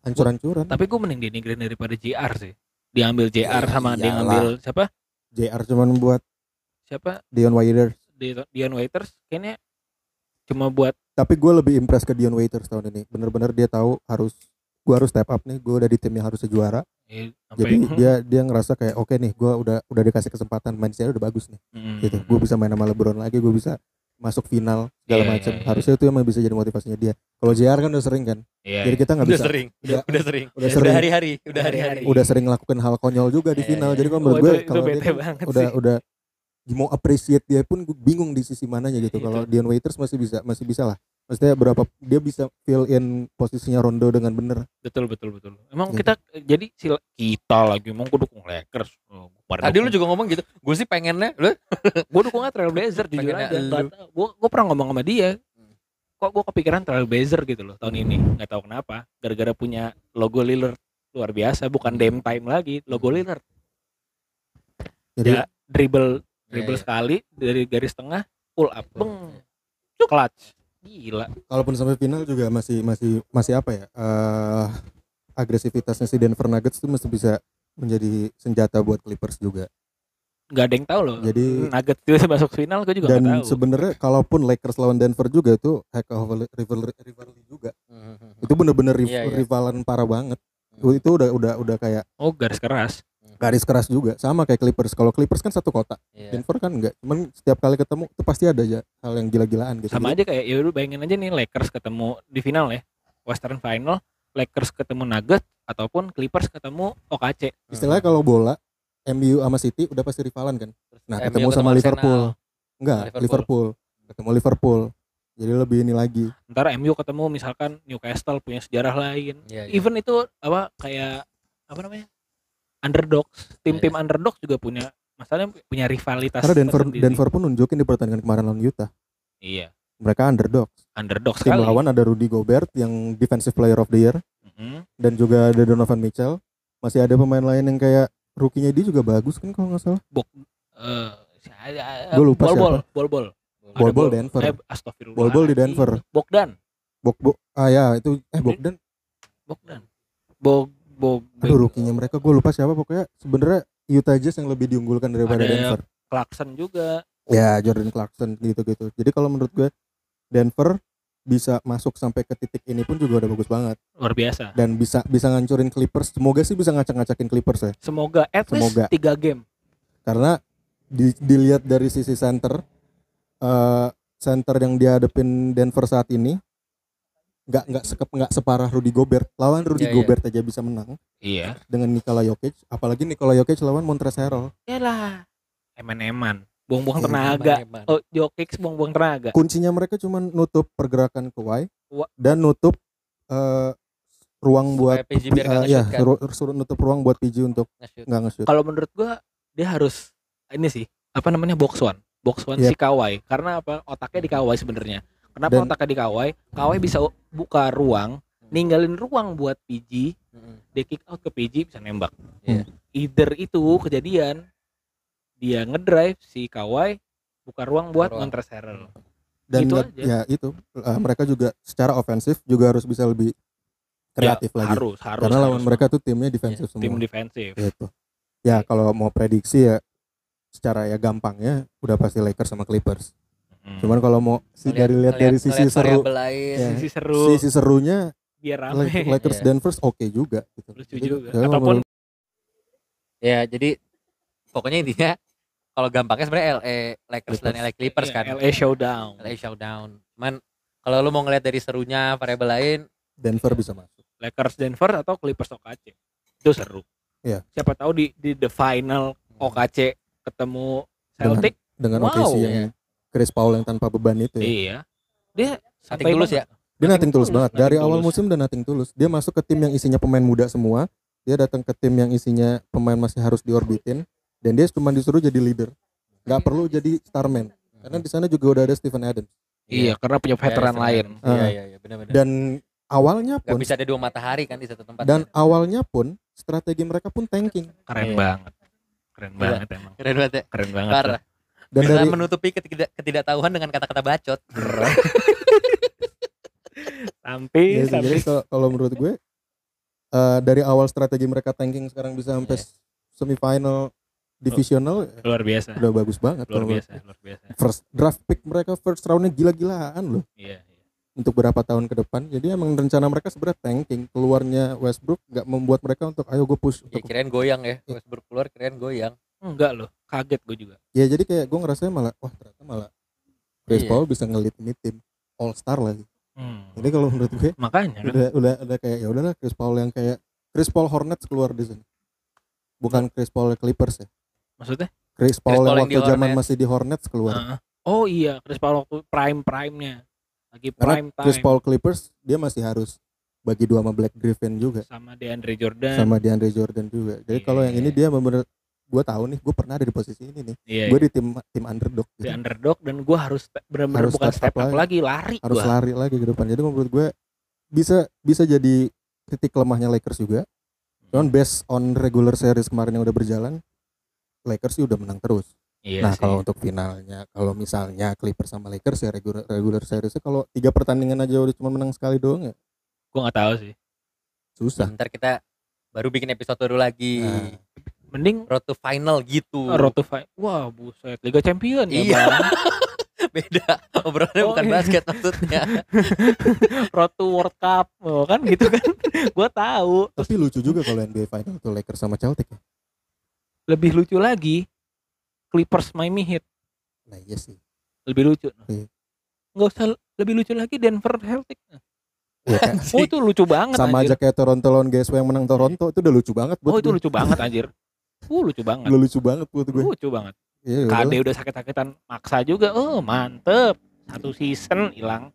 hancur-hancuran Tapi gue mending Danny Green daripada JR sih. Diambil JR Ya, sama dia iyalah. ngambil siapa? JR cuman buat Siapa? Dion Waiters Di- Dion Waiters kayaknya cuma buat tapi gue lebih impress ke Dion Waiters tahun ini bener-bener dia tahu harus gue harusnya step up nih gue udah di tim yang harusnya juara eh, jadi sampai dia dia ngerasa kayak oke nih gue udah udah dikasih kesempatan main saya udah bagus nih Hmm. gitu gue bisa main sama LeBron lagi gue bisa masuk final segala Iya, macam iya, iya. harusnya itu yang bisa jadi motivasinya dia kalau JR kan udah sering kan Iya, jadi iya. kita nggak Udah bisa sering. Udah- Udah sering. udah Udah sering hari-hari, udah hari-hari. udah sering ngelakuin hal konyol juga di Iya, final iya. jadi kalau Oh, menurut gue kalau dia kan udah sih. udah mau appreciate dia pun gue bingung di sisi mananya gitu Itu. kalau Dion Waiters masih bisa masih bisa lah maksudnya berapa dia bisa fill in posisinya Rondo dengan bener Betul betul betul. Emang Gitu. kita jadi si kita lagi emang gue dukung Lakers. Oh, Tadi lu juga ngomong gitu. Gue sih pengennya lu gue dukungnya Trailblazer jujur aja. lu. Gue gue pernah ngomong sama dia. kok gue kepikiran terlalu Bezer gitu loh tahun ini nggak tahu kenapa gara-gara punya logo Lillard luar biasa bukan Dame time lagi logo Lillard Jadi ya dribble Iya, dribble iya. sekali dari garis tengah pull up beng clutch gila kalaupun sampai final juga masih masih masih apa ya? eh agresivitasnya si Denver Nuggets itu masih bisa menjadi senjata buat Clippers juga. nggak ada yang tahu loh Jadi- Nuggets itu masuk final gue juga Dan tahu sebenarnya kalaupun Lakers lawan Denver juga itu heck of a rivalry, rivalry juga. Mhm. Itu bener-bener riv- Iya, iya. rivalan parah banget. Hmm. Itu udah udah udah kayak oh garis keras garis keras juga sama kayak Clippers. Kalau Clippers kan satu kota, Iya. Denver kan enggak. Cuman setiap kali ketemu itu pasti ada aja hal yang gila-gilaan gitu. sama aja kayak ya udah bayangin aja nih Lakers ketemu di final ya Western Final Lakers ketemu Nuggets ataupun Clippers ketemu OKC Istilahnya kalau bola MU sama City udah pasti rivalan kan. Nah, MU ketemu sama Arsenal. Liverpool. Enggak, Liverpool. Liverpool. Ketemu Liverpool. Jadi lebih ini lagi. ntar MU ketemu misalkan Newcastle punya sejarah lain Iya, iya. even itu apa kayak apa namanya underdogs tim-tim Iya. underdogs juga punya masalahnya punya rivalitas Karena Denver tersendiri. Denver pun nunjukin di pertandingan kemarin lawan Utah. iya Mereka underdog. underdog Tim sekali lawan ada Rudy Gobert yang defensive player of the year Mhm. dan juga ada Donovan Mitchell. Masih ada pemain lain yang kayak rookie-nya dia juga bagus kan kalau nggak salah. Eh, si- ada- Gua lupa bol bol siapa. bol bol Bol-bol Bol- Denver. eh, astagfirullah Bol-bol di Denver. Bogdan Bok Bok ah ya itu eh Bogdan Bogdan Bog Bog aduh rookie-nya mereka gue lupa siapa pokoknya sebenarnya Utah Jazz yang lebih diunggulkan daripada Ada Denver. Clarkson juga Ya Jordan Clarkson gitu-gitu. Jadi kalau menurut gue Denver bisa masuk sampai ke titik ini pun juga udah bagus banget luar biasa dan bisa bisa ngancurin Clippers. Semoga sih bisa ngacak-ngacakin Clippers ya. semoga at least Semoga. tiga game Karena di- dilihat dari sisi center eh center yang dihadapin Denver saat ini nggak nggak sekep nggak separah Rudy Gobert. Lawan Rudy Iya, iya. Gobert aja bisa menang iya dengan Nikola Jokic, apalagi Nikola Jokic lawan Montrezl Harrell. Yalah, eman-eman, buang-buang Iya, tenaga. Eman-eman. Oh, Jokic buang-buang tenaga. Kuncinya mereka cuma nutup pergerakan Kawhi dan nutup eh, ruang buat Supaya PG biar eh, ya suruh, suruh nutup ruang buat PG untuk nggak nge-shoot. Kalau menurut gua dia harus ini sih, apa namanya box one. Box one Yep. si Kawhi. Karena apa? Otaknya di Kawhi sebenarnya. Kenapa Dan- otaknya di Kawhi? Kawhi bisa buka ruang, ninggalin ruang buat PG, Mhm. dia kick out ke PG bisa nembak. Iya. Either itu kejadian dia ngedrive si Kawhi buka ruang buat. Montrezl Harrell. Dan Gitu nggak- aja. ya itu eh, mereka juga secara ofensif juga harus bisa lebih kreatif Ya, lagi. Harus, harus. Karena lawan harus. mereka tuh timnya defensif tim semua. defensif. Gitu. Ya kalau mau prediksi ya secara ya gampangnya udah pasti Lakers sama Clippers. Hmm. Cuman kalau mau si dari lihat dari sisi ngeliat seru variabel lain. Ya. sisi seru sisi serunya biar rame Lak- Lakers Iya. Denver oke juga gitu. lucu Jadi, juga ya, ataupun Ya, jadi pokoknya intinya kalau gampangnya sebenarnya LA Lakers dan. LA Clippers Iya, kan. LA Showdown LA Showdown. Cuman kalau lu mau ngeliat dari serunya variabel lain, Denver bisa masuk. Lakers Denver atau Clippers OKC itu seru Iya. siapa tahu di di the final OKC ketemu Celtic Dengan Wow. OKC yang Chris Paul yang tanpa beban itu ya. iya dia santai tulus ya. Dia nothing tulus banget. Dari awal musim dan nothing tulus. Dia masuk ke tim yang isinya pemain muda semua. Dia datang ke tim yang isinya pemain masih harus diorbitin dan dia cuma disuruh jadi leader. Gak perlu jadi starman. Karena di sana juga udah ada Stephen Adams. iya karena punya veteran Ya, lain Iya, Ah. iya, iya, benar-benar. Dan awalnya Gak pun bisa ada dua matahari kan di satu tempat. dan awalnya pun strategi mereka pun tanking. keren Iya. banget keren Gila. banget emang keren banget ya. keren banget Parah. Dan Bisa dari menutupi ketidak ketidaktahuan dengan kata-kata bacot. sampai Ya jadi kalau- menurut gue eh, dari awal strategi mereka tanking sekarang bisa sampai Iya. semifinal divisional luar biasa udah bagus banget luar menurut biasa luar biasa First draft pick mereka first roundnya gila-gilaan loh iya iya. untuk berapa tahun ke depan. Jadi emang rencana mereka sebenarnya tanking. Keluarnya Westbrook nggak membuat mereka untuk ayo gue push Ya untuk kirain goyang ya. Iya. Westbrook keluar kirain goyang. enggak loh kaget gue juga ya jadi kayak gue ngerasa malah wah ternyata malah Chris Iya. Paul bisa ngelit ini tim All Star lagi. Hmm. Jadi kalau menurut gue makanya kan udah udah udah kayak ya udahlah Chris Paul yang kayak Chris Paul Hornets keluar di sini. Bukan Chris Paul Clippers ya. maksudnya Chris Paul, Paul yang yang waktu zaman masih di Hornets keluar. Heeh. oh iya Chris Paul waktu prime prime nya lagi Karena prime time Chris Paul Clippers dia masih harus bagi dua sama Black Griffin juga sama DeAndre Jordan sama DeAndre Jordan juga. Jadi Iya, kalau yang ini dia bener gue tahu nih gue pernah ada di posisi ini nih Iya. gue iya. di tim tim underdog di gitu. underdog dan gue harus benar-benar Harus bukan step step up up lagi, lari harus gua. lari lagi ke depan jadi menurut gue bisa bisa jadi titik lemahnya Lakers juga cuman based on regular series kemarin yang udah berjalan Lakers sih udah menang terus Iya nah sih. kalau untuk finalnya kalau misalnya Clippers sama Lakers ya regular regular seriesnya kalau tiga pertandingan aja udah cuma menang sekali doang ya gue nggak tahu sih. susah Ntar kita baru bikin episode baru lagi. Nah. Mending Road to final gitu. road to fight. Wah buset, Liga Champion ya Iya. Bang. Beda. Obrolannya Oh, bukan iya. basket maksudnya. road to World Cup, oh, kan gitu kan? gue tahu. tapi lucu juga kalau NBA Final tuh Lakers sama Celtic ya Lebih lucu lagi, Clippers Miami Heat nah iya sih lebih lucu. Iya. Nggak usah lebih lucu lagi Denver Celtics. Iya kan? Oh itu lucu banget sama anjir. aja kayak Toronto lawan GSW yang menang Toronto itu udah lucu banget buat Oh itu gue. lucu banget anjir. Uh lucu banget. Udah lucu banget buat gue Lucu banget. Iya, KD udahlah. udah sakit-sakitan maksa juga. Oh mantep. Satu season hilang.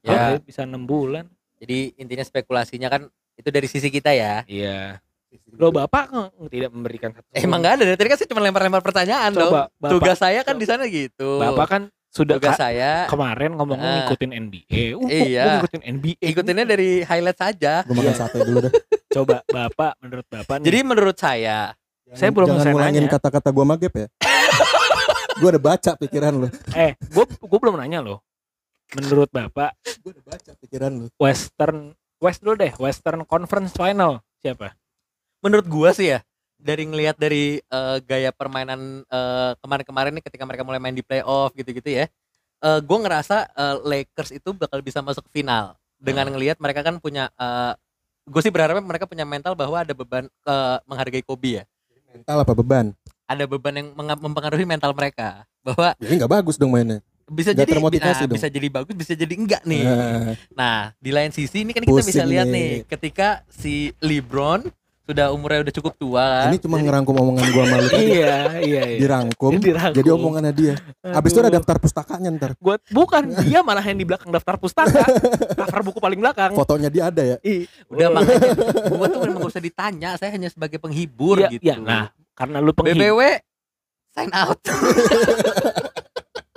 Ya. Ya. bisa enam bulan. Jadi intinya spekulasinya kan itu dari sisi kita ya. Iya. Lo bapak tidak memberikan satu. Emang nggak ada dari tadi kan saya cuma lempar-lempar pertanyaan dong. Coba bapak, Tugas saya kan di sana gitu. bapak kan sudah Tugas ka- saya kemarin ngomongnya Ah. ngikutin NBA. Uh, Iya. ngikutin NBA. ikutinnya dari highlight saja. gue makan Iya. sate dulu dah Coba bapak menurut bapak nih. Jadi menurut saya Saya belum jangan ngulangin nanya. kata-kata gue magep ya gue udah baca pikiran lu eh, gue gue belum nanya loh. Menurut bapak gue udah baca pikiran lu Western West dulu deh, Western Conference Final siapa? menurut gua sih ya dari ngelihat dari eh, gaya permainan eh, kemarin-kemarin nih ketika mereka mulai main di playoff gitu-gitu ya. eh gua ngerasa eh, Lakers itu bakal bisa masuk final dengan ngelihat mereka kan punya gue sih berharapnya mereka punya mental bahwa ada beban eh, menghargai Kobe ya. Mental apa beban Ada beban yang mempengaruhi mental mereka bahwa jadi nggak bagus dong mainnya bisa Nggak jadi termotivasi nah, dong. bisa jadi bagus bisa jadi enggak nih. Nah, Nah, di lain sisi ini kan kita bisa lihat nih. nih ketika si LeBron sudah umurnya udah cukup tua kan. ini cuma Jadi- ngerangkum omongan gue malu tadi iya, iya, iya. dirangkum Dirangkum. jadi omongannya dia abis itu ada daftar pustakanya ntar Gua bukan dia malah yang di belakang daftar pustaka. Cover buku paling belakang. fotonya dia ada ya Ih, Udah makanya gua tuh memang gak usah ditanya, saya hanya sebagai penghibur Iya, gitu. iya. Nah, karena lu penghibur. BBW sign out.